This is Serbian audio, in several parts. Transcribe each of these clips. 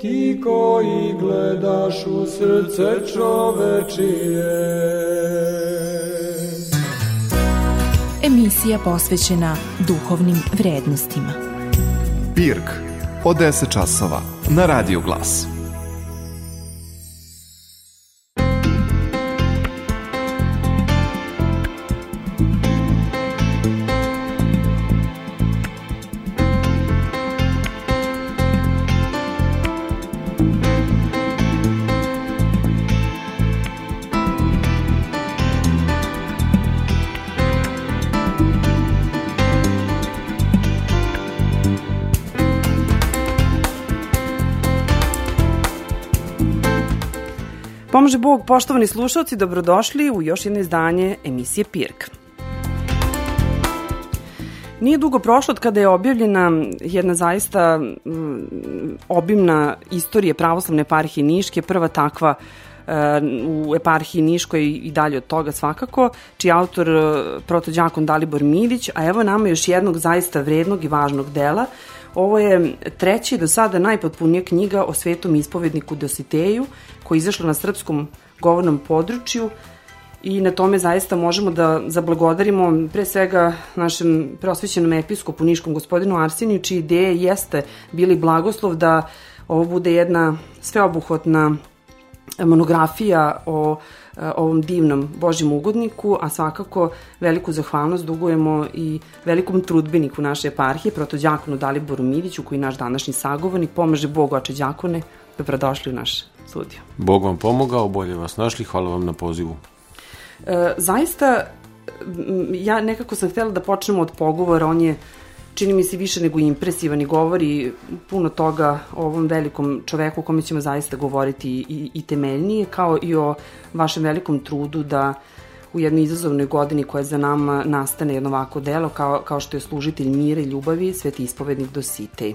ti koji gledaš u srce čovečije. Emisija posvećena duhovnim vrednostima. Pirk od 10 časova na Radio Glas. Pomože Bog, poštovani slušalci, dobrodošli u još jedno izdanje emisije Pirk. Nije dugo prošlo od kada je objavljena jedna zaista mm, obimna istorija pravoslavne eparhije Niške, prva takva e, u eparhiji Niškoj i dalje od toga svakako, čiji autor e, protođakon Dalibor Milić, a evo nama još jednog zaista vrednog i važnog dela, Ovo je treći do sada najpotpunija knjiga o svetom ispovedniku Dositeju, koja je izašla na srpskom govornom području i na tome zaista možemo da zablagodarimo pre svega našem prosvećenom episkopu Niškom gospodinu Arseniju, čiji ideje jeste bili blagoslov da ovo bude jedna sveobuhvatna monografija o ovom divnom Božjem ugodniku, a svakako veliku zahvalnost dugujemo i velikom trudbeniku naše eparhije, protođakonu Daliboru Miviću, koji je naš današnji sagovornik. Pomaže Bog, oče đakone, dobrodošli u naš studio. Bog vam pomogao, bolje vas našli, hvala vam na pozivu. E, zaista, ja nekako sam htela da počnemo od pogovora, on je čini mi se više nego impresivan i govori puno toga o ovom velikom čoveku o kome ćemo zaista govoriti i, i temeljnije, kao i o vašem velikom trudu da u jednoj izazovnoj godini koja za nama nastane jedno ovako delo kao, kao što je služitelj mira i ljubavi, sveti ispovednik Dositej.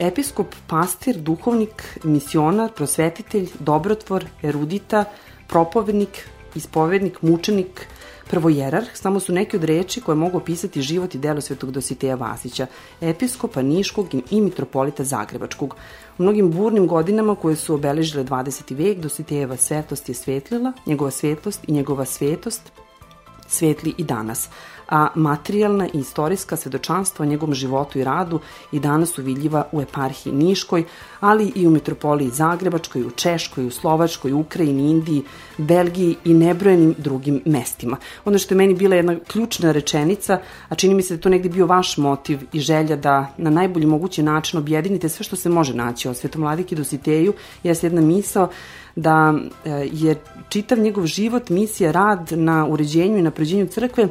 Episkop, pastir, duhovnik, misionar, prosvetitelj, dobrotvor, erudita, propovednik, ispovednik, mučenik, Prvojerarh samo su neke od reči koje mogu opisati život i delo svetog Dositeja Vasića, episkopa Niškog i mitropolita Zagrebačkog. U mnogim burnim godinama koje su obeležile 20. vek, Dositejeva svetlost je svetlila, njegova svetlost i njegova svetost svetli i danas a materijalna i istorijska svedočanstva o njegovom životu i radu i danas su vidljiva u eparhiji Niškoj, ali i u metropoliji Zagrebačkoj, u Češkoj, u Slovačkoj, Ukrajini, Indiji, Belgiji i nebrojenim drugim mestima. Ono što je meni bila jedna ključna rečenica, a čini mi se da to negde bio vaš motiv i želja da na najbolji mogući način objedinite sve što se može naći o Svetom Vladiki Dositeju, jeste jedna misao da e, je čitav njegov život, misija, rad na uređenju i napređenju crkve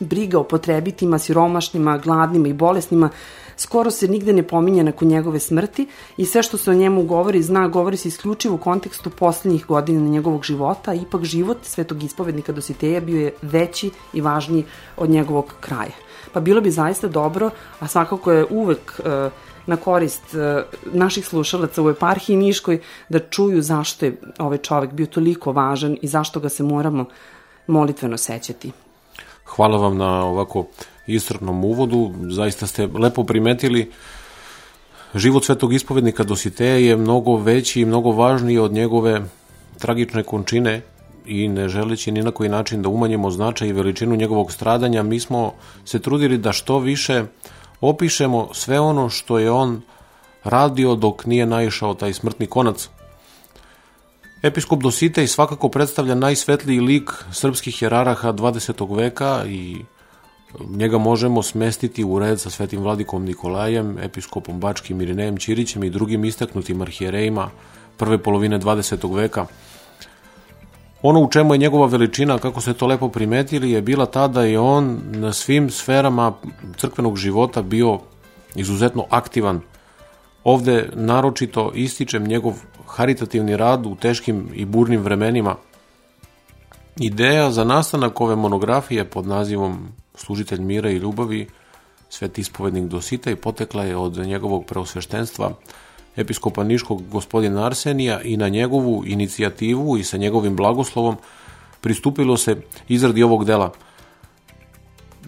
briga o potrebitima, siromašnima, gladnima i bolesnima, skoro se nigde ne pominje nakon njegove smrti i sve što se o njemu govori, zna, govori se isključivo u kontekstu poslednjih godina njegovog života, ipak život svetog ispovednika Dositeja bio je veći i važniji od njegovog kraja. Pa bilo bi zaista dobro, a svakako je uvek uh, na korist uh, naših slušalaca u eparhiji Niškoj da čuju zašto je ovaj čovek bio toliko važan i zašto ga se moramo molitveno sećati. Hvala vam na ovako istrpnom uvodu, zaista ste lepo primetili život svetog ispovednika Dositeja je mnogo veći i mnogo važniji od njegove tragične končine i ne želeći ni na koji način da umanjimo značaj i veličinu njegovog stradanja, mi smo se trudili da što više opišemo sve ono što je on radio dok nije naišao taj smrtni konac. Episkop Dositej svakako predstavlja najsvetliji lik srpskih jeraraha 20. veka i njega možemo smestiti u red sa svetim vladikom Nikolajem, episkopom Bačkim Irinejem Ćirićem i drugim istaknutim arhijerejima prve polovine 20. veka. Ono u čemu je njegova veličina, kako se to lepo primetili, je bila ta da je on na svim sferama crkvenog života bio izuzetno aktivan. Ovde naročito ističem njegov haritativni rad u teškim i burnim vremenima. Ideja za nastanak ove monografije pod nazivom Služitelj mira i ljubavi, sveti ispovednik Dosita i potekla je od njegovog preosveštenstva episkopa Niškog gospodina Arsenija i na njegovu inicijativu i sa njegovim blagoslovom pristupilo se izradi ovog dela.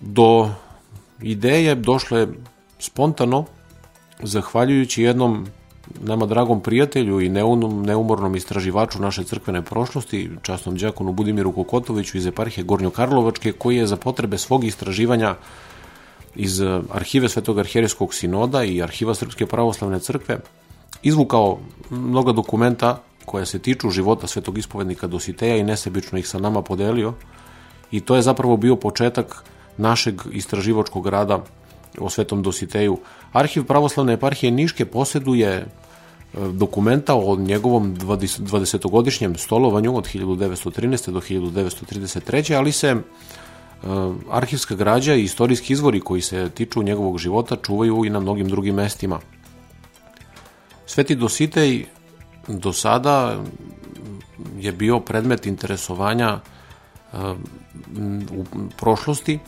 Do ideje došle spontano, zahvaljujući jednom nama dragom prijatelju i neumornom istraživaču naše crkvene prošlosti, časnom džakonu Budimiru Kokotoviću iz eparhije Gornjo Karlovačke, koji je za potrebe svog istraživanja iz arhive Svetog arhijerijskog sinoda i arhiva Srpske pravoslavne crkve izvukao mnoga dokumenta koja se tiču života Svetog ispovednika Dositeja i nesebično ih sa nama podelio i to je zapravo bio početak našeg istraživačkog rada o Svetom Dositeju. Arhiv pravoslavne eparhije Niške poseduje dokumenta o njegovom 20-godišnjem stolovanju od 1913. do 1933. ali se e, arhivska građa i istorijski izvori koji se tiču njegovog života čuvaju i na mnogim drugim mestima. Sveti Dositej do sada je bio predmet interesovanja e, u prošlosti,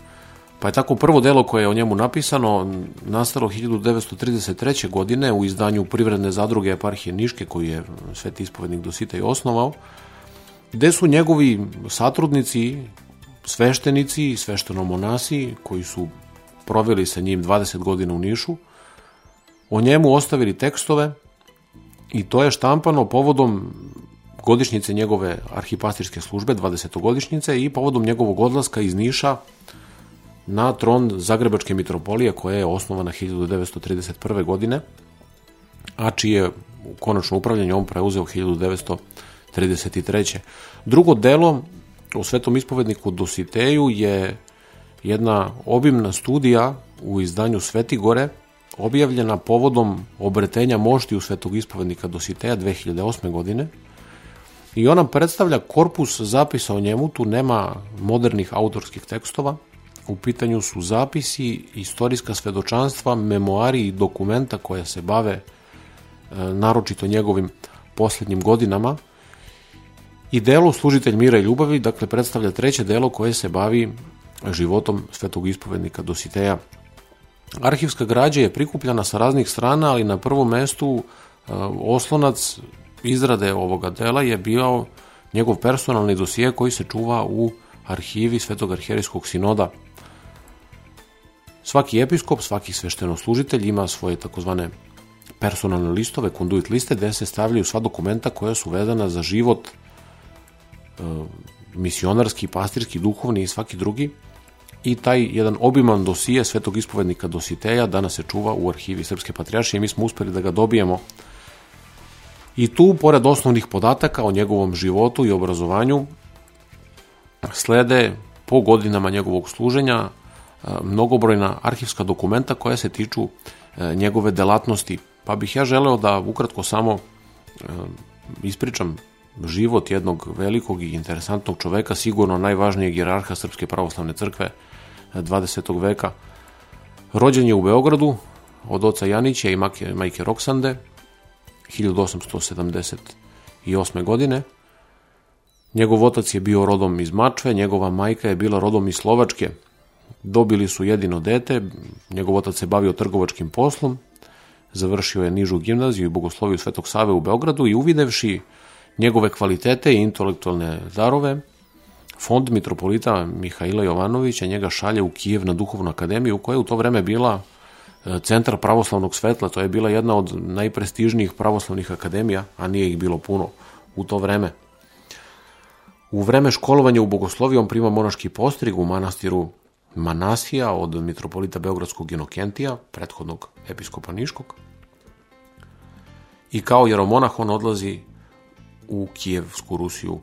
Pa je tako prvo delo koje je o njemu napisano nastalo 1933. godine u izdanju Privredne zadruge eparhije Niške koju je sveti ispovednik Dositej osnovao, gde su njegovi satrudnici, sveštenici i sveštenomonasi koji su proveli sa njim 20 godina u Nišu, o njemu ostavili tekstove i to je štampano povodom godišnjice njegove arhipastirske službe, 20. godišnjice i povodom njegovog odlaska iz Niša na tron Zagrebačke mitropolije koja je osnovana 1931. godine, a čije konačno upravljanje on preuzeo 1933. Drugo delo o svetom ispovedniku Dositeju je jedna obimna studija u izdanju Svetigore, objavljena povodom obretenja mošti u svetog ispovednika Dositeja 2008. godine, i ona predstavlja korpus zapisa o njemu, tu nema modernih autorskih tekstova, U pitanju su zapisi, istorijska svedočanstva, memoari i dokumenta koja se bave e, naročito njegovim poslednjim godinama. I delo Služitelj mira i ljubavi, dakle, predstavlja treće delo koje se bavi životom svetog ispovednika Dositeja. Arhivska građa je prikupljena sa raznih strana, ali na prvom mestu e, oslonac izrade ovoga dela je bio njegov personalni dosije koji se čuva u arhivi Svetog arhijerijskog sinoda Svaki episkop, svaki sveštenoslužitelj ima svoje takozvane personalne listove, konduit liste, gde se stavljaju sva dokumenta koja su vezana za život e, misionarski, pastirski, duhovni i svaki drugi. I taj jedan obiman dosije svetog ispovednika Dositeja danas se čuva u arhivi Srpske patrijaršije. I mi smo uspeli da ga dobijemo. I tu, pored osnovnih podataka o njegovom životu i obrazovanju, slede po godinama njegovog služenja mnogobrojna arhivska dokumenta koja se tiču e, njegove delatnosti. Pa bih ja želeo da ukratko samo e, ispričam život jednog velikog i interesantnog čoveka, sigurno najvažnijeg jerarha Srpske pravoslavne crkve 20. E, veka. Rođen je u Beogradu od oca Janića i majke, majke Roksande 1878. godine. Njegov otac je bio rodom iz Mačve, njegova majka je bila rodom iz Slovačke, Dobili su jedino dete, njegov otac se bavio trgovačkim poslom, završio je nižu gimnaziju i bogosloviju Svetog Save u Beogradu i uvidevši njegove kvalitete i intelektualne darove, fond mitropolita Mihajla Jovanovića njega šalje u Kijev na duhovnu akademiju koja je u to vreme bila e, centar pravoslavnog svetla, to je bila jedna od najprestižnijih pravoslavnih akademija, a nije ih bilo puno u to vreme. U vreme školovanja u bogosloviji on prima monaški postrig u manastiru Manasija od mitropolita Beogradskog Inokentija, prethodnog episkopa Niškog. I kao jeromonah on odlazi u Kijevsku Rusiju.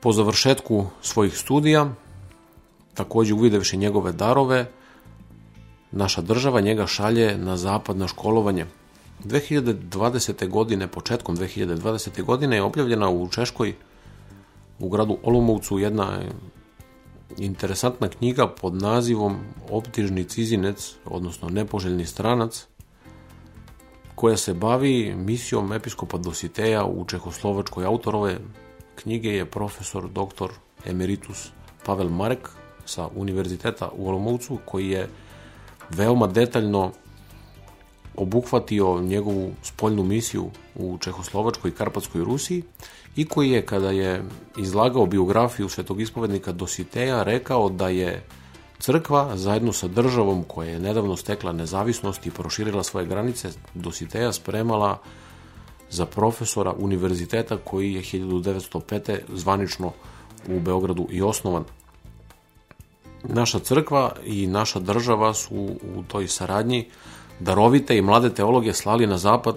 Po završetku svojih studija, takođe uvidevši njegove darove, naša država njega šalje na zapad na školovanje. 2020. godine, početkom 2020. godine je objavljena u Češkoj, u gradu Olumovcu, jedna interesantna knjiga pod nazivom Optižni cizinec, odnosno nepoželjni stranac, koja se bavi misijom episkopa Dositeja u Čehoslovačkoj autorove knjige je profesor dr. emeritus Pavel Marek sa Univerziteta u Olomoucu koji je veoma detaljno obuhvatio njegovu spoljnu misiju u Čehoslovačkoj i Karpatskoj Rusiji i koji je, kada je izlagao biografiju svetog ispovednika Dositeja, rekao da je crkva zajedno sa državom koja je nedavno stekla nezavisnost i proširila svoje granice Dositeja spremala za profesora univerziteta koji je 1905. zvanično u Beogradu i osnovan. Naša crkva i naša država su u toj saradnji darovite i mlade teologe slali na zapad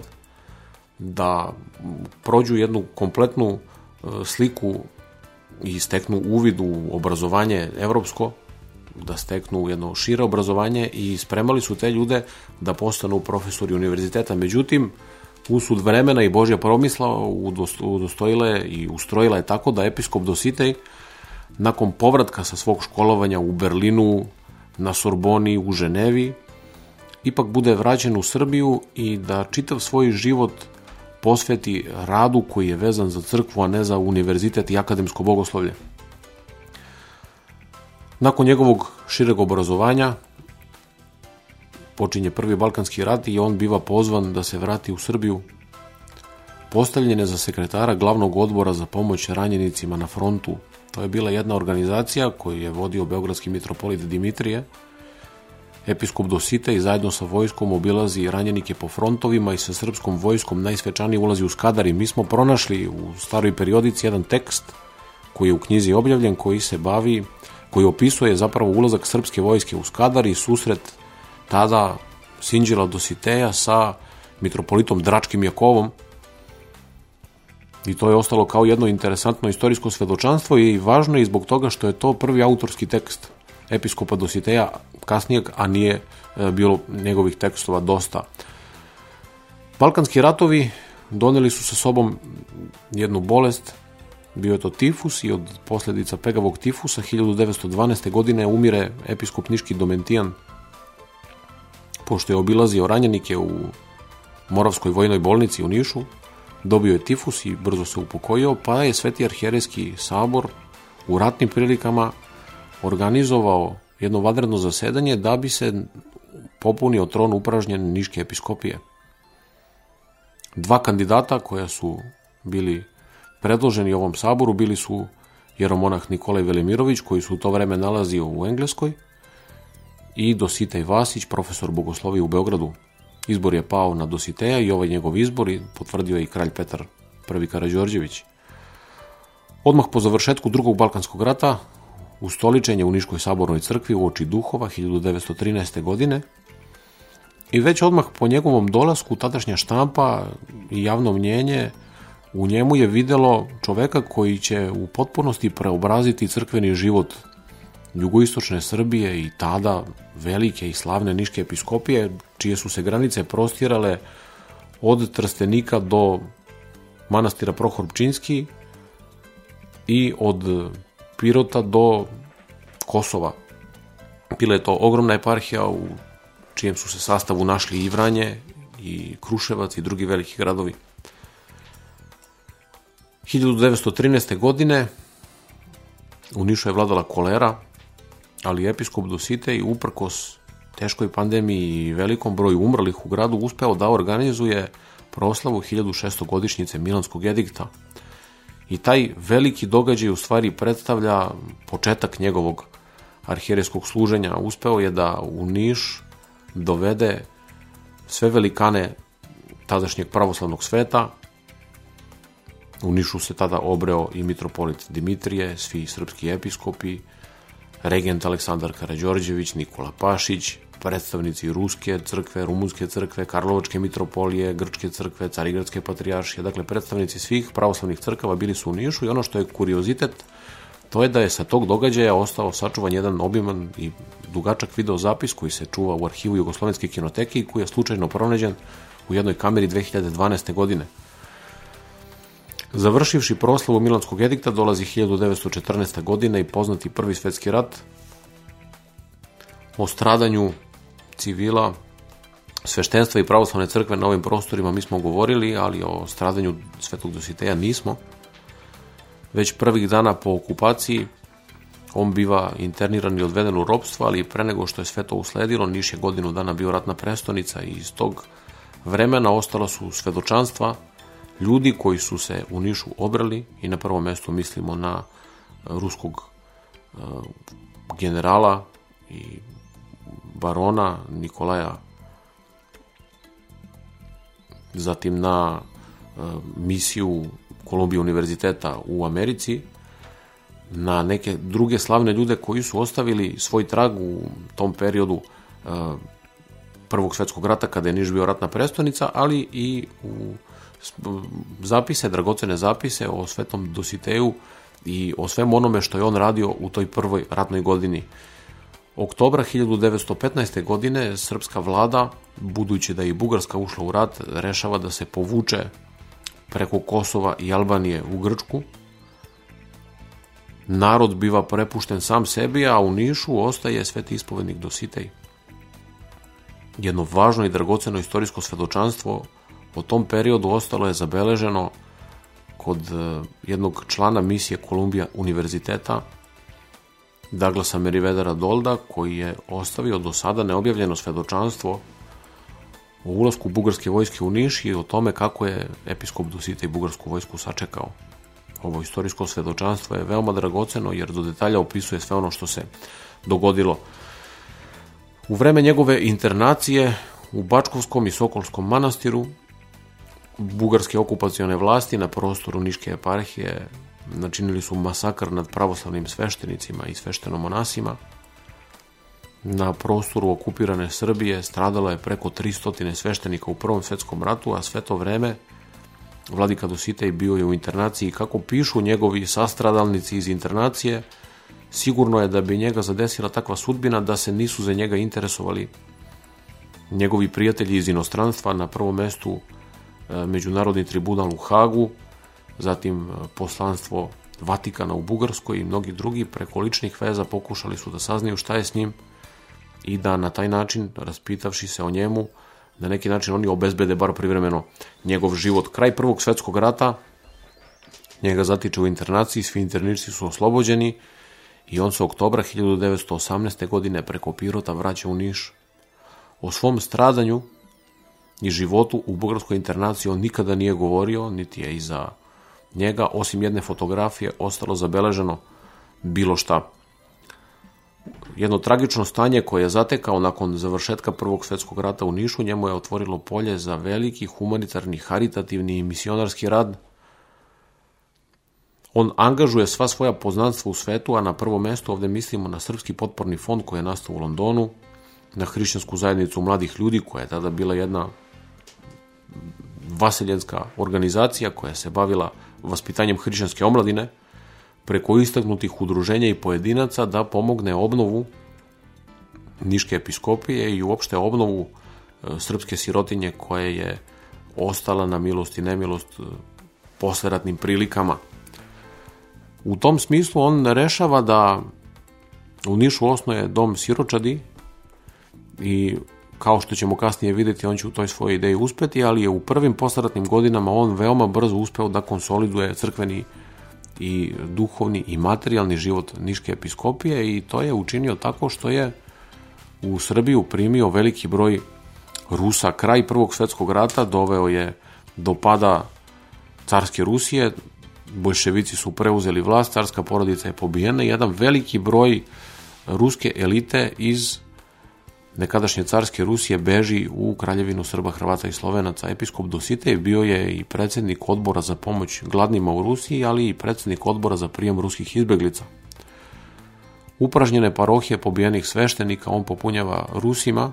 da prođu jednu kompletnu e, sliku i steknu uvid u obrazovanje evropsko, da steknu jedno šire obrazovanje i spremali su te ljude da postanu profesori univerziteta. Međutim, usud vremena i Božja promisla udostojila i ustrojila je tako da episkop Dositej nakon povratka sa svog školovanja u Berlinu, na Sorboni, u Ženevi, ipak bude vraćen u Srbiju i da čitav svoj život posveti radu koji je vezan za crkvu, a ne za univerzitet i akademsko bogoslovlje. Nakon njegovog šireg obrazovanja počinje prvi Balkanski rat i on biva pozvan da se vrati u Srbiju. Postavljen je za sekretara glavnog odbora za pomoć ranjenicima na frontu. To je bila jedna organizacija koju je vodio Beogradski mitropolit Dimitrije, Episkop Dosite i zajedno sa vojskom obilazi ranjenike po frontovima i sa srpskom vojskom najsvečanije ulazi u Skadar i mi smo pronašli u staroj periodici jedan tekst koji je u knjizi objavljen, koji se bavi, koji opisuje zapravo ulazak srpske vojske u Skadar i susret tada Sinđela Dositeja sa mitropolitom Dračkim Jakovom. I to je ostalo kao jedno interesantno istorijsko svedočanstvo i važno je zbog toga što je to prvi autorski tekst episkopa Dositeja kasnijeg, a nije e, bilo njegovih tekstova dosta. Balkanski ratovi doneli su sa sobom jednu bolest, bio je to tifus i od posledica pegavog tifusa 1912. godine umire episkop Niški Domentijan pošto je obilazio ranjenike u Moravskoj vojnoj bolnici u Nišu, dobio je tifus i brzo se upokojio, pa je Sveti arhijerejski sabor u ratnim prilikama organizovao jedno vadredno zasedanje da bi se popunio tron upražnjen Niške episkopije. Dva kandidata koja su bili predloženi ovom saboru bili su jeromonah Nikolaj Velimirović koji su u to vreme nalazio u Engleskoj i Dositej Vasić, profesor bogoslovije u Beogradu. Izbor je pao na Dositeja i ovaj njegov izbor potvrdio je i kralj Petar I. Karadžorđević. Odmah po završetku drugog Balkanskog rata ustoličen je u Niškoj sabornoj crkvi u oči duhova 1913. godine i već odmah po njegovom dolasku tadašnja štampa i javno mnjenje u njemu je videlo čoveka koji će u potpunosti preobraziti crkveni život jugoistočne Srbije i tada velike i slavne niške episkopije, čije su se granice prostirale od Trstenika do manastira Prohorpčinski i od Pirota do Kosova. Bila je to ogromna eparhija u čijem su se sastavu našli i Vranje, i Kruševac i drugi veliki gradovi. 1913. godine u Nišu je vladala kolera, ali episkop Dositej uprkos teškoj pandemiji i velikom broju umrlih u gradu uspeo da organizuje proslavu 1600 godišnjice Milanskog edikta, I taj veliki događaj u stvari predstavlja početak njegovog arhijereskog služenja. Uspeo je da u Niš dovede sve velikane tadašnjeg pravoslavnog sveta. U Nišu se tada obreo i mitropolit Dimitrije, svi srpski episkopi, regent Aleksandar Karađorđević, Nikola Pašić, predstavnici Ruske crkve, Rumunske crkve, Karlovačke mitropolije, Grčke crkve, Carigradske patrijaršije, dakle predstavnici svih pravoslavnih crkava bili su u Nišu i ono što je kuriozitet, to je da je sa tog događaja ostao sačuvan jedan obiman i dugačak video zapis koji se čuva u arhivu Jugoslovenske kinoteke i koji je slučajno pronađen u jednoj kameri 2012. godine. Završivši proslavu Milanskog edikta dolazi 1914. godina i poznati prvi svetski rat o stradanju civila, sveštenstva i pravoslavne crkve na ovim prostorima mi smo govorili, ali o stradanju Svetog Dositeja nismo. Već prvih dana po okupaciji on biva interniran i odveden u ropstvo, ali pre nego što je sve to usledilo, Niš je godinu dana bio ratna prestonica i iz tog vremena ostala su svedočanstva ljudi koji su se u Nišu obrali i na prvom mestu mislimo na ruskog generala i barona Nikolaja. Zatim na misiju Kolumbije univerziteta u Americi na neke druge slavne ljude koji su ostavili svoj trag u tom periodu Prvog svetskog rata kada je Niš bio ratna prestonica, ali i u zapise, dragocene zapise o Svetom Dositeju i o svemu onome što je on radio u toj prvoj ratnoj godini. Oktobra 1915. godine srpska vlada, budući da je i Bugarska ušla u rat, rešava da se povuče preko Kosova i Albanije u Grčku. Narod biva prepušten sam sebi, a u Nišu ostaje sveti ispovednik Dositej. Jedno važno i dragoceno istorijsko svedočanstvo o tom periodu ostalo je zabeleženo kod e, jednog člana misije Kolumbija univerziteta, Douglasa Merivedera Dolda, koji je ostavio do sada neobjavljeno svedočanstvo o ulasku bugarske vojske u Niš i o tome kako je episkop Dusita i bugarsku vojsku sačekao. Ovo istorijsko svedočanstvo je veoma dragoceno jer do detalja opisuje sve ono što se dogodilo. U vreme njegove internacije u Bačkovskom i Sokolskom manastiru bugarske okupacione vlasti na prostoru Niške eparhije načinili su masakr nad pravoslavnim sveštenicima i sveštenomonasima. Na prostoru okupirane Srbije stradalo je preko 300 sveštenika u Prvom svetskom ratu, a sve to vreme Vladika Dositej bio je u internaciji. Kako pišu njegovi sastradalnici iz internacije, sigurno je da bi njega zadesila takva sudbina da se nisu za njega interesovali njegovi prijatelji iz inostranstva, na prvom mestu Međunarodni tribunal u Hagu, zatim e, poslanstvo Vatikana u Bugarskoj i mnogi drugi preko ličnih veza pokušali su da saznaju šta je s njim i da na taj način, raspitavši se o njemu, na neki način oni obezbede bar privremeno njegov život. Kraj Prvog svetskog rata njega zatiče u internaciji, svi internici su oslobođeni i on se oktobra 1918. godine preko Pirota vraća u Niš. O svom stradanju i životu u bugarskoj internaciji on nikada nije govorio, niti je iza njega, osim jedne fotografije, ostalo zabeleženo bilo šta. Jedno tragično stanje koje je zatekao nakon završetka Prvog svetskog rata u Nišu, njemu je otvorilo polje za veliki humanitarni, haritativni i misionarski rad. On angažuje sva svoja poznanstva u svetu, a na prvo mesto ovde mislimo na Srpski potporni fond koji je nastao u Londonu, na hrišćansku zajednicu mladih ljudi koja je tada bila jedna vaseljenska organizacija koja se bavila vaspitanjem hrišćanske omladine preko istaknutih udruženja i pojedinaca da pomogne obnovu Niške episkopije i uopšte obnovu e, srpske sirotinje koja je ostala na milost i nemilost e, posleratnim prilikama. U tom smislu on rešava da u Nišu osnoje dom siročadi i kao što ćemo kasnije videti, on će u toj svojoj ideji uspeti, ali je u prvim posleratnim godinama on veoma brzo uspeo da konsoliduje crkveni i duhovni i materijalni život Niške episkopije i to je učinio tako što je u Srbiju primio veliki broj Rusa. Kraj Prvog svetskog rata doveo je do pada carske Rusije, bolševici su preuzeli vlast, carska porodica je pobijena i jedan veliki broj ruske elite iz nekadašnje carske Rusije beži u kraljevinu Srba, Hrvata i Slovenaca. Episkop Dositej bio je i predsednik odbora za pomoć gladnima u Rusiji, ali i predsednik odbora za prijem ruskih izbeglica. Upražnjene parohije pobijenih sveštenika on popunjava Rusima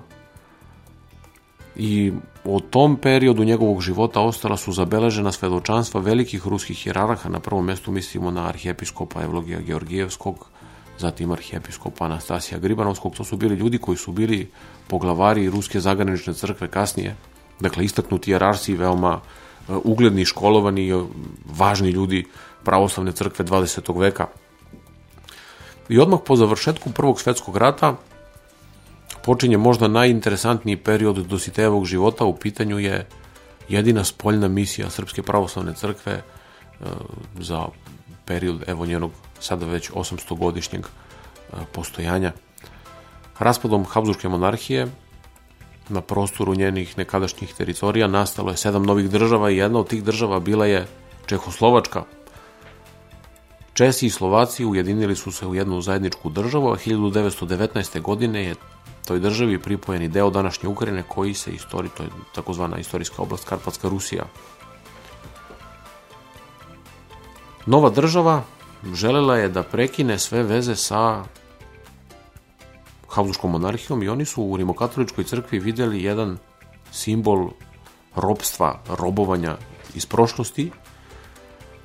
i o tom periodu njegovog života ostala su zabeležena svedočanstva velikih ruskih hierarha, na prvom mestu mislimo na arhijepiskopa Evlogija Georgijevskog, zatim arhijepiskopa Anastasija Gribanovskog, to su bili ljudi koji su bili poglavari Ruske zagranične crkve kasnije, dakle istaknuti jerarsi, veoma e, ugledni, školovani, e, važni ljudi pravoslavne crkve 20. veka. I odmah po završetku Prvog svetskog rata počinje možda najinteresantniji period Dositejevog života, u pitanju je jedina spoljna misija Srpske pravoslavne crkve e, za period evo njenog sada već 800-godišnjeg e, postojanja. Raspadom Habsburgske monarhije na prostoru njenih nekadašnjih teritorija nastalo je sedam novih država i jedna od tih država bila je Čehoslovačka. Česi i Slovaci ujedinili su se u jednu zajedničku državu, a 1919. godine je toj državi pripojeni deo današnje Ukrajine koji se istori, to je takozvana istorijska oblast Karpatska Rusija. Nova država želela je da prekine sve veze sa Habsburgskom monarhijom i oni su u rimokatoličkoj crkvi videli jedan simbol robstva, robovanja iz prošlosti,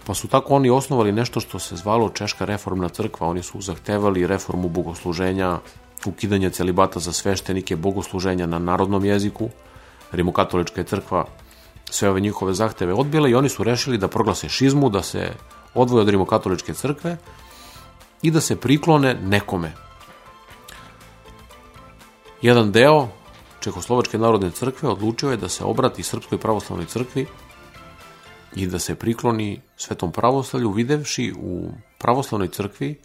pa su tako oni osnovali nešto što se zvalo Češka reformna crkva. Oni su zahtevali reformu bogosluženja, ukidanje celibata za sveštenike, bogosluženja na narodnom jeziku. Rimokatolička je crkva sve ove njihove zahteve odbila i oni su rešili da proglase šizmu, da se odvoje od rimokatoličke crkve i da se priklone nekome, Jedan deo Čehoslovačke narodne crkve odlučio je da se obrati Srpskoj pravoslavnoj crkvi i da se prikloni Svetom pravoslavlju, videvši u pravoslavnoj crkvi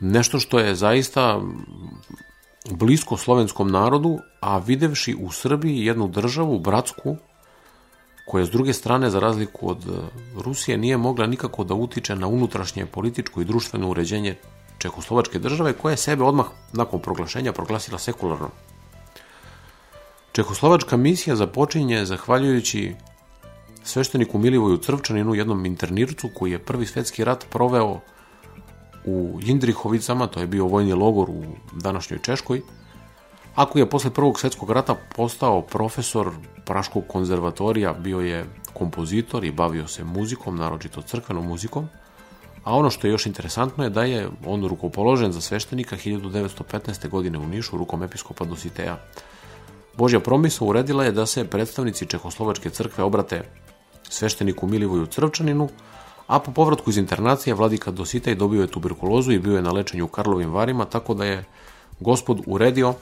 nešto što je zaista blisko slovenskom narodu, a videvši u Srbiji jednu državu, bratsku, koja s druge strane, za razliku od Rusije, nije mogla nikako da utiče na unutrašnje političko i društveno uređenje Čehoslovačke države koja je sebe odmah nakon proglašenja proglasila sekularnom. Čehoslovačka misija započinje zahvaljujući svešteniku Milivoju Crvčaninu, jednom internircu koji je prvi svetski rat proveo u Jindrihovicama, to je bio vojni logor u današnjoj Češkoj, a koji je posle Prvog svetskog rata postao profesor Praškog konzervatorija, bio je kompozitor i bavio se muzikom, naročito crkvenom muzikom, A ono što je još interesantno je da je on rukopoložen za sveštenika 1915. godine u Nišu rukom episkopa Dositeja. Božja promisa uredila je da se predstavnici Čehoslovačke crkve obrate svešteniku Milivoju Crvčaninu, a po povratku iz internacije vladika Dositej dobio je tuberkulozu i bio je na lečenju u Karlovim varima, tako da je gospod uredio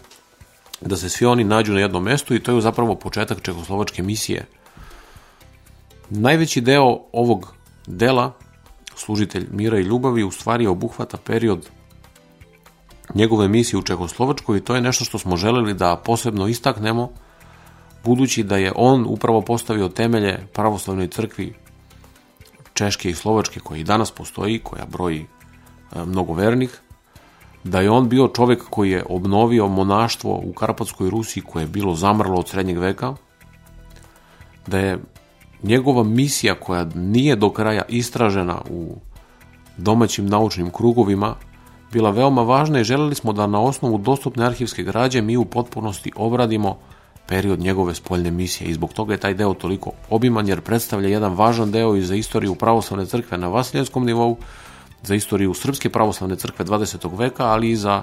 da se svi oni nađu na jednom mestu i to je zapravo početak Čehoslovačke misije. Najveći deo ovog dela služitelj mira i ljubavi, u stvari obuhvata period njegove misije u Čehoslovačkoj i to je nešto što smo želeli da posebno istaknemo, budući da je on upravo postavio temelje pravoslavnoj crkvi Češke i Slovačke koja i danas postoji, koja broji e, mnogo vernih, da je on bio čovek koji je obnovio monaštvo u Karpatskoj Rusiji koje je bilo zamrlo od srednjeg veka, da je njegova misija koja nije do kraja istražena u domaćim naučnim krugovima bila veoma važna i želeli smo da na osnovu dostupne arhivske građe mi u potpunosti obradimo period njegove spoljne misije. I zbog toga je taj deo toliko obiman jer predstavlja jedan važan deo i za istoriju pravoslavne crkve na vasiljenskom nivou, za istoriju Srpske pravoslavne crkve 20. veka, ali i za,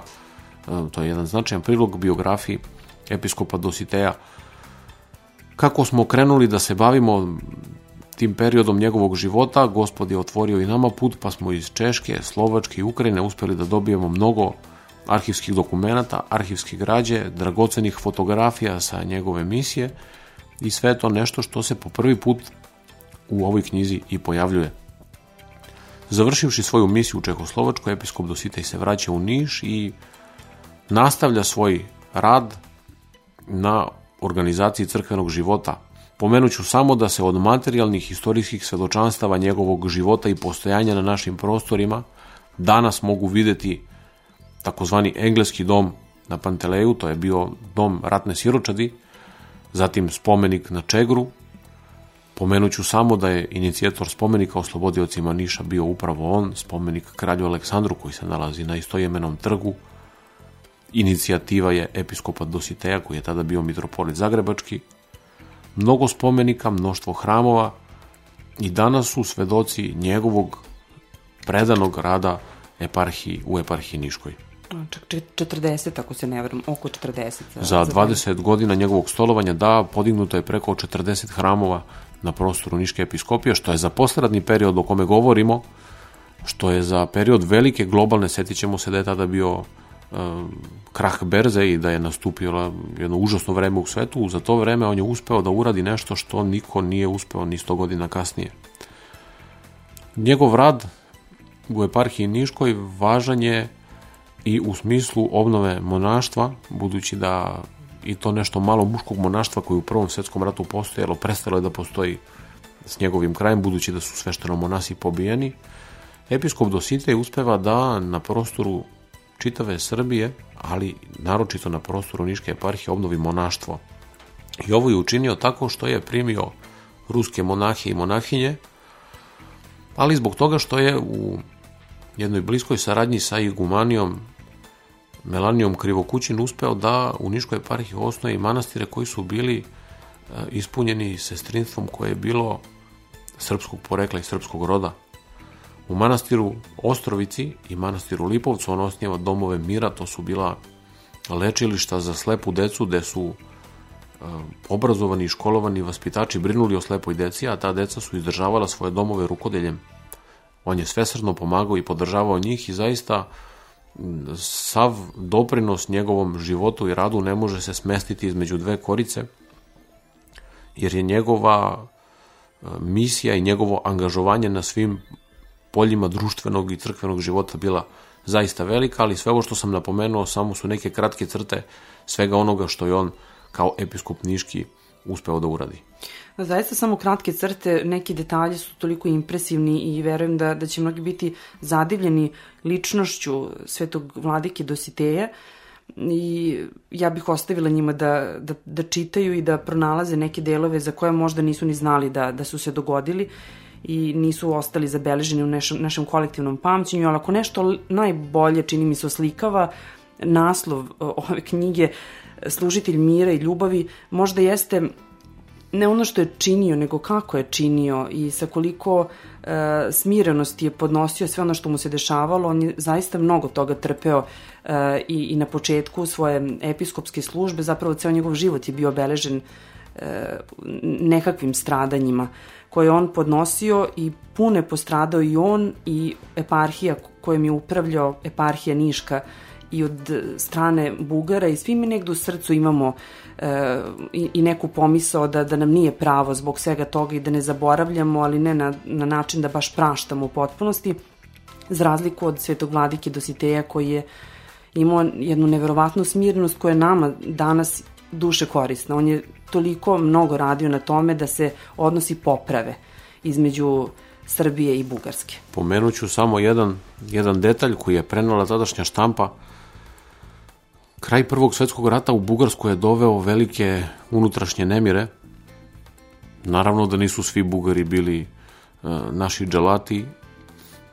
e, to je jedan značajan prilog biografiji episkopa Dositeja kako smo krenuli da se bavimo tim periodom njegovog života, gospod je otvorio i nama put, pa smo iz Češke, Slovačke i Ukrajine uspeli da dobijemo mnogo arhivskih dokumenta, arhivske građe, dragocenih fotografija sa njegove misije i sve to nešto što se po prvi put u ovoj knjizi i pojavljuje. Završivši svoju misiju u Čehoslovačkoj, episkop Dositej se vraća u Niš i nastavlja svoj rad na organizaciji crkvenog života. Pomenuću samo da se od materijalnih historijskih svedočanstava njegovog života i postojanja na našim prostorima danas mogu videti takozvani engleski dom na Panteleju, to je bio dom ratne siročadi, zatim spomenik na Čegru, Pomenuću samo da je inicijator spomenika oslobodiocima Niša bio upravo on, spomenik kralju Aleksandru koji se nalazi na istojemenom trgu, Inicijativa je episkopa Dositeja, koji je tada bio mitropolit Zagrebački, mnogo spomenika, mnoštvo hramova i danas su svedoci njegovog predanog rada eparhiji, u eparhiji Niškoj. Čak 40, ako se ne verujem, oko 40. Za, za 20 godina njegovog stolovanja, da, podignuto je preko 40 hramova na prostoru Niške episkopije, što je za poslednji period o kome govorimo, što je za period velike globalne, setit ćemo se da je tada bio krah berze i da je nastupilo jedno užasno vreme u svetu, za to vreme on je uspeo da uradi nešto što niko nije uspeo ni 100 godina kasnije. Njegov rad u eparhiji Niškoj važan je i u smislu obnove monaštva, budući da i to nešto malo muškog monaštva koje u Prvom svetskom ratu postojalo, prestalo je da postoji s njegovim krajem, budući da su svešteno monasi pobijeni, episkop Dositej uspeva da na prostoru čitave Srbije, ali naročito na prostoru Niške eparhije obnovi monaštvo. I ovo je učinio tako što je primio ruske monahe i monahinje, ali zbog toga što je u jednoj bliskoj saradnji sa igumanijom Melanijom Krivokućin uspeo da u Niškoj eparhiji osnoje manastire koji su bili e, ispunjeni sestrinstvom koje je bilo srpskog porekla i srpskog roda. U manastiru Ostrovici i manastiru Lipovcu on osnijeva domove mira, to su bila lečilišta za slepu decu gde su e, obrazovani i školovani vaspitači brinuli o slepoj deci, a ta deca su izdržavala svoje domove rukodeljem. On je svesrdno pomagao i podržavao njih i zaista sav doprinos njegovom životu i radu ne može se smestiti između dve korice, jer je njegova e, misija i njegovo angažovanje na svim poljima društvenog i crkvenog života bila zaista velika, ali sve ovo što sam napomenuo samo su neke kratke crte svega onoga što je on kao episkop Niški uspeo da uradi. Zaista samo kratke crte, neki detalji su toliko impresivni i verujem da, da će mnogi biti zadivljeni ličnošću svetog vladike Dositeja. I ja bih ostavila njima da, da, da čitaju i da pronalaze neke delove za koje možda nisu ni znali da, da su se dogodili i nisu ostali zabeleženi u našem, našem kolektivnom pamćenju, ali ako nešto najbolje čini mi se oslikava naslov ove knjige Služitelj mira i ljubavi možda jeste ne ono što je činio, nego kako je činio i sa koliko e, smirenosti je podnosio sve ono što mu se dešavalo. On je zaista mnogo toga trpeo e, i, i na početku svoje episkopske službe. Zapravo ceo njegov život je bio obeležen e, nekakvim stradanjima koje on podnosio i pune postradao i on i eparhija kojom je upravljao eparhija Niška i od strane Bugara i svi mi negde u srcu imamo e, i, i neku pomisao da, da nam nije pravo zbog svega toga i da ne zaboravljamo, ali ne na, na način da baš praštamo u potpunosti, za razliku od svetog vladike Dositeja koji je imao jednu neverovatnu smirnost koja je nama danas duše korisna. On je toliko mnogo radio na tome da se odnosi poprave između Srbije i Bugarske. Pomenuću samo jedan, jedan detalj koji je prenala tadašnja štampa Kraj Prvog svetskog rata u Bugarsku je doveo velike unutrašnje nemire. Naravno da nisu svi Bugari bili e, naši dželati.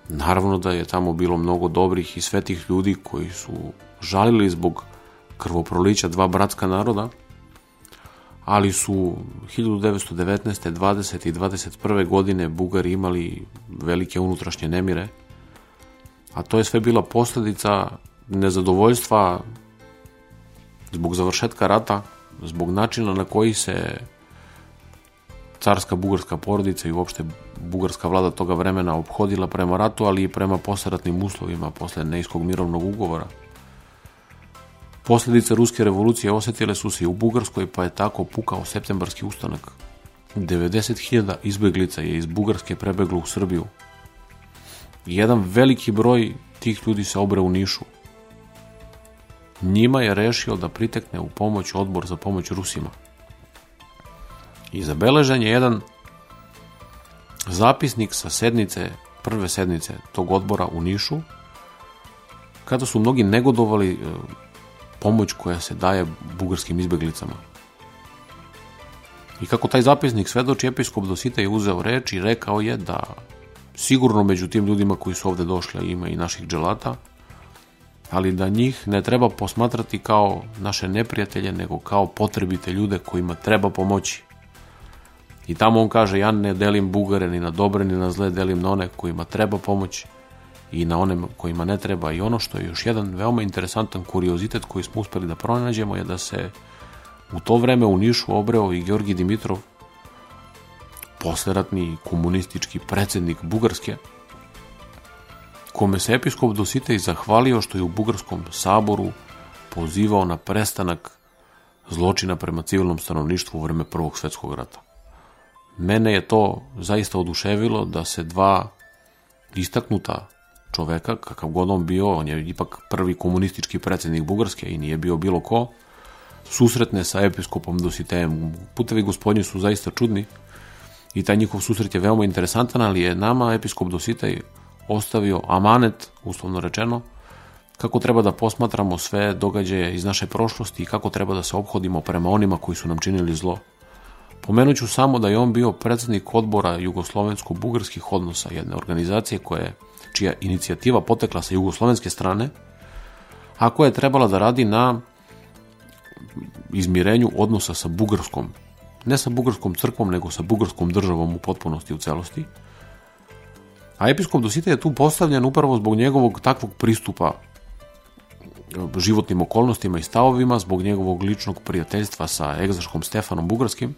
Naravno da je tamo bilo mnogo dobrih i svetih ljudi koji su žalili zbog krvoprolića dva bratska naroda, ali su 1919. 20. i 21. godine Bugari imali velike unutrašnje nemire, a to je sve bila posledica nezadovoljstva zbog završetka rata, zbog načina na koji se carska bugarska porodica i uopšte bugarska vlada toga vremena obhodila prema ratu, ali i prema posleratnim uslovima posle Nejskog mirovnog ugovora. Posledice ruske revolucije osetile su se i u Bugarskoj, pa je tako pukao septembarski ustanak. 90.000 izbeglica je iz Bugarske prebeglo u Srbiju. Jedan veliki broj tih ljudi se obre u Nišu, njima je rešio da pritekne u pomoć odbor za pomoć Rusima. I zabeležen je jedan zapisnik sa sednice, prve sednice tog odbora u Nišu, kada su mnogi negodovali e, pomoć koja se daje bugarskim izbeglicama. I kako taj zapisnik svedoči, episkop Dosita je uzeo reč i rekao je da sigurno među tim ljudima koji su ovde došli ima i naših dželata, ali da njih ne treba posmatrati kao naše neprijatelje, nego kao potrebite ljude kojima treba pomoći. I tamo on kaže, ja ne delim bugare ni na dobre ni na zle, delim na one kojima treba pomoći i na one kojima ne treba. I ono što je još jedan veoma interesantan kuriozitet koji smo uspeli da pronađemo je da se u to vreme u Nišu obreo i Georgi Dimitrov, posleratni komunistički predsednik Bugarske, kome se episkop Dositej zahvalio što je u Bugarskom saboru pozivao na prestanak zločina prema civilnom stanovništvu u vreme Prvog svetskog rata. Mene je to zaista oduševilo da se dva istaknuta čoveka, kakav god on bio, on je ipak prvi komunistički predsednik Bugarske i nije bio bilo ko, susretne sa episkopom Dositejem. Putevi gospodnji su zaista čudni i taj njihov susret je veoma interesantan, ali je nama episkop Dositej ostavio amanet, uslovno rečeno, kako treba da posmatramo sve događaje iz naše prošlosti i kako treba da se obhodimo prema onima koji su nam činili zlo. Pomenuću samo da je on bio predsednik odbora jugoslovensko-bugarskih odnosa, jedne organizacije koje, čija inicijativa potekla sa jugoslovenske strane, a koja je trebala da radi na izmirenju odnosa sa Bugarskom, ne sa Bugarskom crkvom, nego sa Bugarskom državom u potpunosti u celosti. A episkop Dosita je tu postavljen upravo zbog njegovog takvog pristupa životnim okolnostima i stavovima, zbog njegovog ličnog prijateljstva sa egzaškom Stefanom Bugarskim,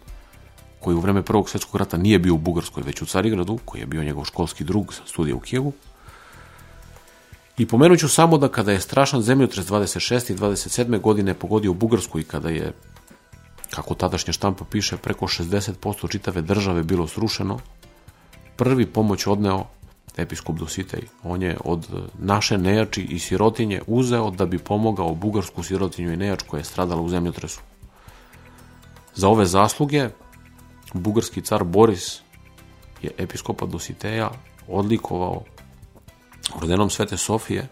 koji u vreme Prvog svetskog rata nije bio u Bugarskoj, već u Carigradu, koji je bio njegov školski drug sa studija u Kijevu. I pomenut ću samo da kada je strašan zemljotres 26. i 27. godine pogodio Bugarsku i kada je, kako tadašnja štampa piše, preko 60% čitave države bilo srušeno, prvi pomoć odneo episkop Dositej. On je od naše nejači i sirotinje uzeo da bi pomogao bugarsku sirotinju i nejač koja je stradala u zemljotresu. Za ove zasluge bugarski car Boris je episkopa Dositeja odlikovao ordenom Svete Sofije,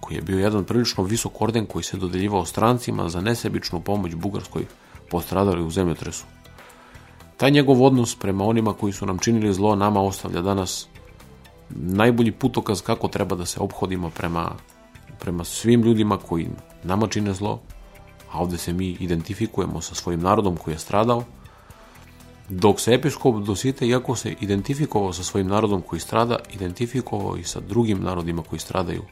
koji je bio jedan prilično visok orden koji se dodeljivao strancima za nesebičnu pomoć Bugarskoj postradali u zemljotresu. Taj njegov odnos prema onima koji su nam činili zlo nama ostavlja danas najbolji putokaz kako treba da se obhodimo prema, prema svim ljudima koji nama čine zlo, a ovde se mi identifikujemo sa svojim narodom koji je stradao, dok se episkop Dosite, iako se identifikovao sa svojim narodom koji strada, identifikovao i sa drugim narodima koji stradaju.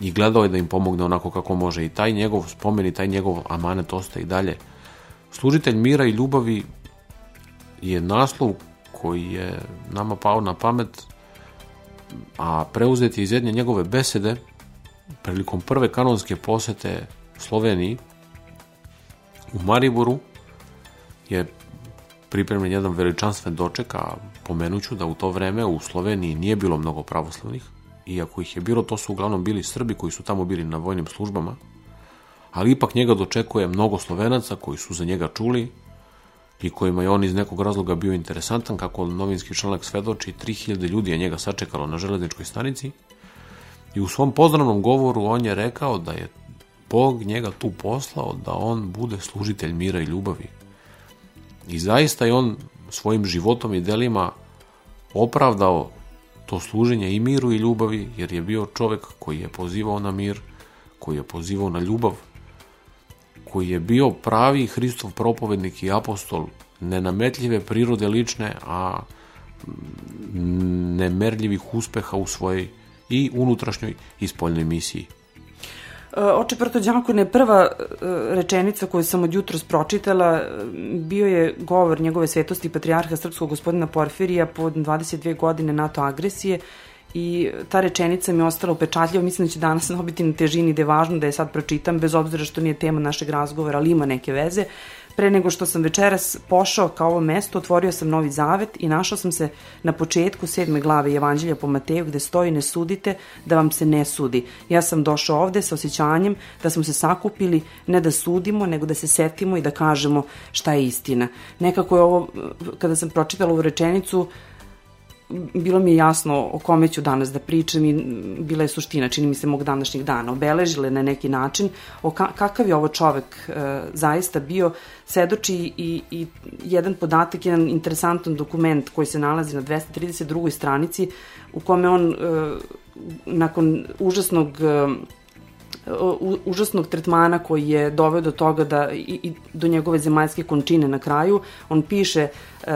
I gledao je da im pomogne onako kako može. I taj njegov spomen i taj njegov amanet ostaje i dalje. Služitelj mira i ljubavi je naslov koji je nama pao na pamet, a preuzet je iz jedne njegove besede prilikom prve kanonske posete Sloveniji u Mariboru je pripremljen jedan veličanstven doček, a pomenuću da u to vreme u Sloveniji nije bilo mnogo pravoslavnih, iako ih je bilo, to su uglavnom bili Srbi koji su tamo bili na vojnim službama, ali ipak njega dočekuje mnogo Slovenaca koji su za njega čuli i kojima je on iz nekog razloga bio interesantan, kako novinski članak svedoči, 3000 ljudi je njega sačekalo na železničkoj stanici i u svom pozdravnom govoru on je rekao da je Bog njega tu poslao da on bude služitelj mira i ljubavi, I zaista je on svojim životom i delima opravdao to služenje i miru i ljubavi, jer je bio čovek koji je pozivao na mir, koji je pozivao na ljubav, koji je bio pravi Hristov propovednik i apostol, nenametljive prirode lične, a nemerljivih uspeha u svojoj i unutrašnjoj i spoljnoj misiji. E, Oče Prtođakone, prva e, rečenica koju sam od jutros pročitala e, bio je govor njegove svetosti patrijarha srpskog gospodina Porfirija pod 22 godine NATO agresije i ta rečenica mi je ostala upečatljiva, mislim da će danas nabiti na težini da je važno da je sad pročitam, bez obzira što nije tema našeg razgovora, ali ima neke veze. Pre nego što sam večeras pošao kao ovo mesto, otvorio sam Novi Zavet i našao sam se na početku sedme glave Evanđelja po Mateju gde stoji ne sudite da vam se ne sudi. Ja sam došao ovde sa osjećanjem da smo se sakupili ne da sudimo, nego da se setimo i da kažemo šta je istina. Nekako je ovo, kada sam pročitala ovu rečenicu, bilo mi je jasno o kome ću danas da pričam i bila je suština, čini mi se, mog današnjeg dana. Obeležile na neki način o ka kakav je ovo čovek e, zaista bio, sedoči i, i jedan podatak, jedan interesantan dokument koji se nalazi na 232. stranici u kome on e, nakon užasnog e, užasnog tretmana koji je doveo do toga da i, i do njegove zemaljske končine na kraju, on piše uh,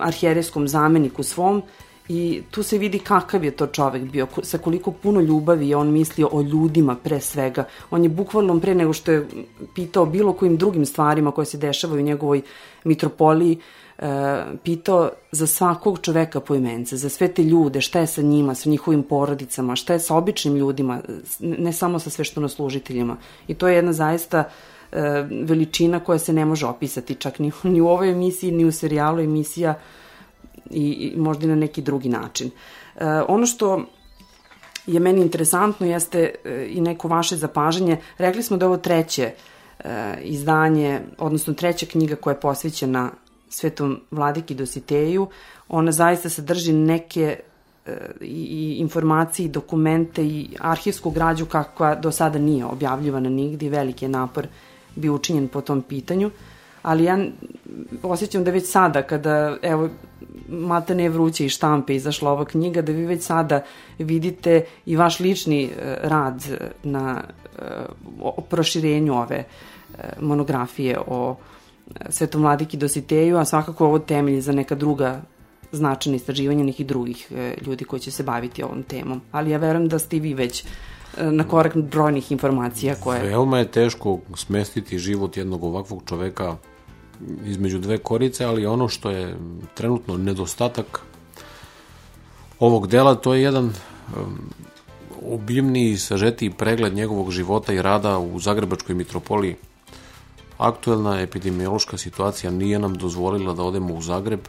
arhijereskom zameniku svom I tu se vidi kakav je to čovek bio, sa koliko puno ljubavi je on mislio o ljudima pre svega. On je bukvalno pre nego što je pitao bilo kojim drugim stvarima koje se dešavaju u njegovoj mitropoliji, e, pitao za svakog čoveka po imence, za sve te ljude, šta je sa njima, sa njihovim porodicama, šta je sa običnim ljudima, ne samo sa sveštonoslužiteljima. I to je jedna zaista e, veličina koja se ne može opisati čak ni, ni u ovoj emisiji, ni u serijalu emisija i, i možda i na neki drugi način. E, ono što je meni interesantno jeste e, i neko vaše zapažanje. Rekli smo da ovo treće e, izdanje, odnosno treća knjiga koja je posvećena Svetom Vladiki Dositeju. Ona zaista sadrži neke e, i informacije, i dokumente i arhivsku građu kakva do sada nije objavljivana nigde veliki je napor bio učinjen po tom pitanju. Ali ja osjećam da već sada, kada, evo, mata ne vruće i štampe izašla ova knjiga, da vi već sada vidite i vaš lični e, rad na o proširenju ove monografije o Svetom Vladiki Dositeju, a svakako ovo temelj za neka druga značajna istraživanja nekih drugih e, ljudi koji će se baviti ovom temom. Ali ja verujem da ste vi već e, na korak brojnih informacija koje... Veoma je teško smestiti život jednog ovakvog čoveka između dve korice, ali ono što je trenutno nedostatak ovog dela, to je jedan um, obimni i sažetiji pregled njegovog života i rada u Zagrebačkoj mitropoliji Aktuelna epidemiološka situacija nije nam dozvolila da odemo u Zagreb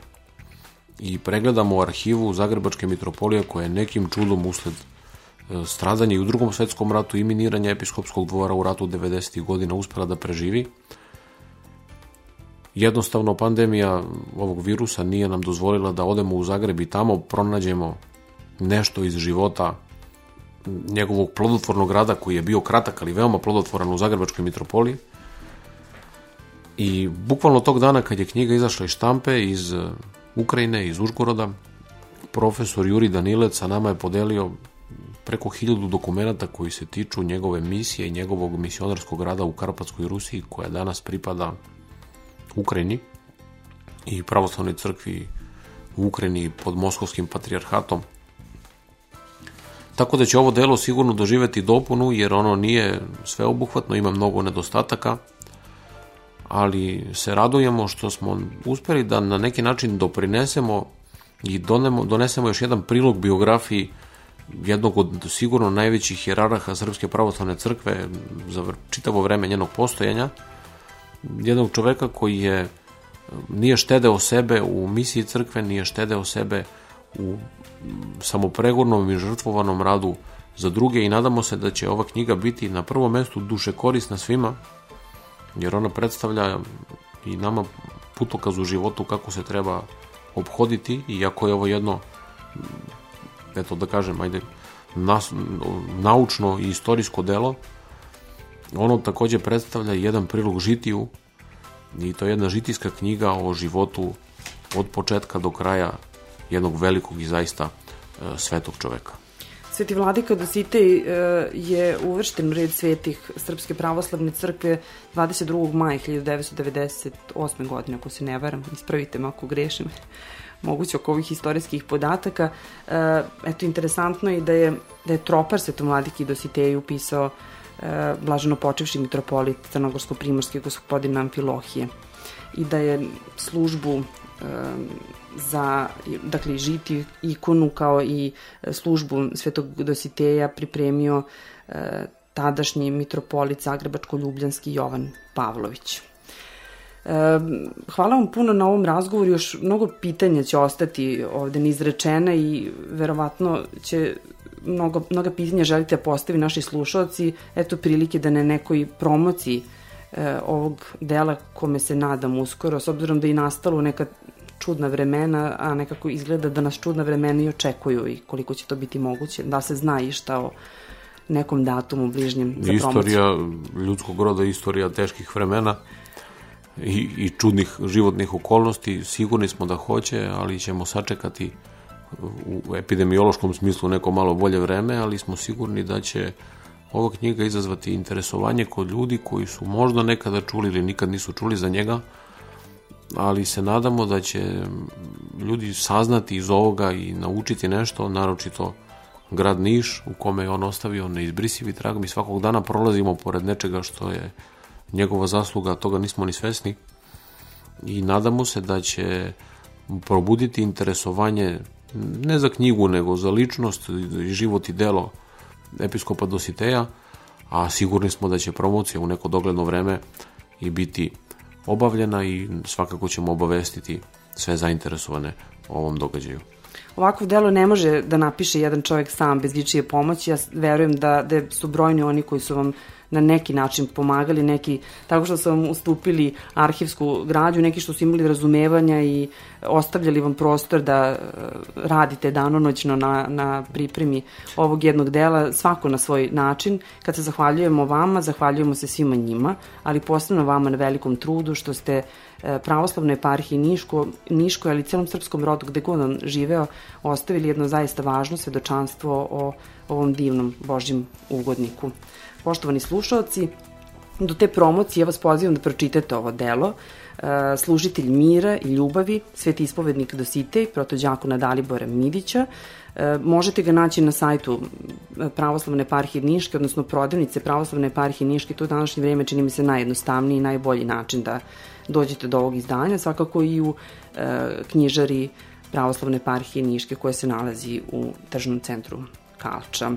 i pregledamo arhivu Zagrebačke mitropolije koja je nekim čudom usled e, stradanja i u drugom svetskom ratu i miniranja episkopskog dvora u ratu 90. godina uspela da preživi. Jednostavno pandemija ovog virusa nije nam dozvolila da odemo u Zagreb i tamo pronađemo nešto iz života njegovog plodotvornog rada koji je bio kratak ali veoma plodotvoran u Zagrebačkoj mitropoliji. I bukvalno tog dana kad je knjiga izašla iz štampe iz uh, Ukrajine, iz Užgoroda, profesor Juri Danilec sa nama je podelio preko hiljadu dokumenta koji se tiču njegove misije i njegovog misionarskog rada u Karpatskoj Rusiji koja danas pripada Ukrajini i pravoslavnoj crkvi u Ukrajini pod moskovskim patrijarhatom. Tako da će ovo delo sigurno doživeti dopunu jer ono nije sveobuhvatno, ima mnogo nedostataka, ali se radujemo što smo uspeli da na neki način doprinesemo i donemo, donesemo još jedan prilog biografiji jednog od sigurno najvećih jeraraha Srpske pravoslavne crkve za čitavo vreme njenog postojanja, jednog čoveka koji je nije štedeo sebe u misiji crkve, nije štedeo sebe u samopregornom i žrtvovanom radu za druge i nadamo se da će ova knjiga biti na prvom mestu duše korisna svima jer ona predstavlja i nama putokaz u životu kako se treba obhoditi, iako je ovo jedno, eto da kažem, ajde, nas, naučno i istorijsko delo, ono takođe predstavlja jedan prilog žitiju i to je jedna žitijska knjiga o životu od početka do kraja jednog velikog i zaista e, svetog čoveka. Sveti vladika Dositej e, je uvršten u red svetih Srpske pravoslavne crkve 22. maja 1998. godine, ako se ne varam, ispravite me ako grešim moguće oko ovih istorijskih podataka. E, eto, interesantno je da je, da je tropar Svetom Vladiki Dositeju upisao e, blaženo počevši mitropolit Crnogorsko-primorski gospodin Amfilohije i da je službu za dakle, žiti ikonu kao i e, službu Svetog Dositeja pripremio e, tadašnji mitropolit Zagrebačko-Ljubljanski Jovan Pavlović. E, hvala vam puno na ovom razgovoru, još mnogo pitanja će ostati ovde nizrečena i verovatno će mnogo, mnoga pitanja želite da postavi naši slušalci, eto prilike da na nekoj promociji e, ovog dela kome se nadam uskoro, s obzirom da je nastalo neka čudna vremena, a nekako izgleda da nas čudna vremena i očekuju i koliko će to biti moguće, da se zna i šta o nekom datumu bližnjem za istorija promociju. ljudskog roda, istorija teških vremena i, i čudnih životnih okolnosti, sigurni smo da hoće, ali ćemo sačekati u epidemiološkom smislu neko malo bolje vreme, ali smo sigurni da će ova knjiga izazvati interesovanje kod ljudi koji su možda nekada čuli ili nikad nisu čuli za njega, ali se nadamo da će ljudi saznati iz ovoga i naučiti nešto, naročito grad Niš u kome je on ostavio neizbrisivi trag. Mi svakog dana prolazimo pored nečega što je njegova zasluga, toga nismo ni svesni i nadamo se da će probuditi interesovanje ne za knjigu, nego za ličnost i život i delo episkopa Dositeja, a sigurni smo da će promocija u neko dogledno vreme i biti obavljena i svakako ćemo obavestiti sve zainteresovane o ovom događaju. Ovakvo delo ne može da napiše jedan čovjek sam bez ičije pomoći. Ja verujem da, da su brojni oni koji su vam na neki način pomagali, neki tako što su vam ustupili arhivsku građu, neki što su imali razumevanja i ostavljali vam prostor da e, radite danonoćno na, na pripremi ovog jednog dela, svako na svoj način. Kad se zahvaljujemo vama, zahvaljujemo se svima njima, ali posebno vama na velikom trudu što ste e, pravoslavnoj eparhiji Niško, Niško, ali celom srpskom rodu gde god on živeo, ostavili jedno zaista važno svedočanstvo o ovom divnom Božjim ugodniku. Poštovani slušalci, do te promocije vas pozivam da pročitate ovo delo. E, služitelj mira i ljubavi, sveti ispovednik Dositej, protođakona Dalibora Midića. E, možete ga naći na sajtu e, Pravoslavne eparhije Niške, odnosno prodavnice Pravoslavne eparhije Niške. To u današnje vreme čini mi se najjednostavniji i najbolji način da dođete do ovog izdanja. Svakako i u knjižari Pravoslavne eparhije Niške koja se nalazi u tržnom centru Kalča.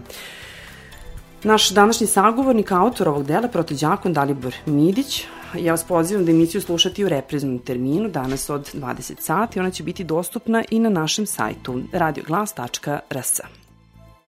Naš današnji sagovornik, autor ovog dela, protođakon Dalibor Midić, ja vas pozivam da emisiju slušati u repriznom terminu danas od 20 sati. Ona će biti dostupna i na našem sajtu radioglas.rs.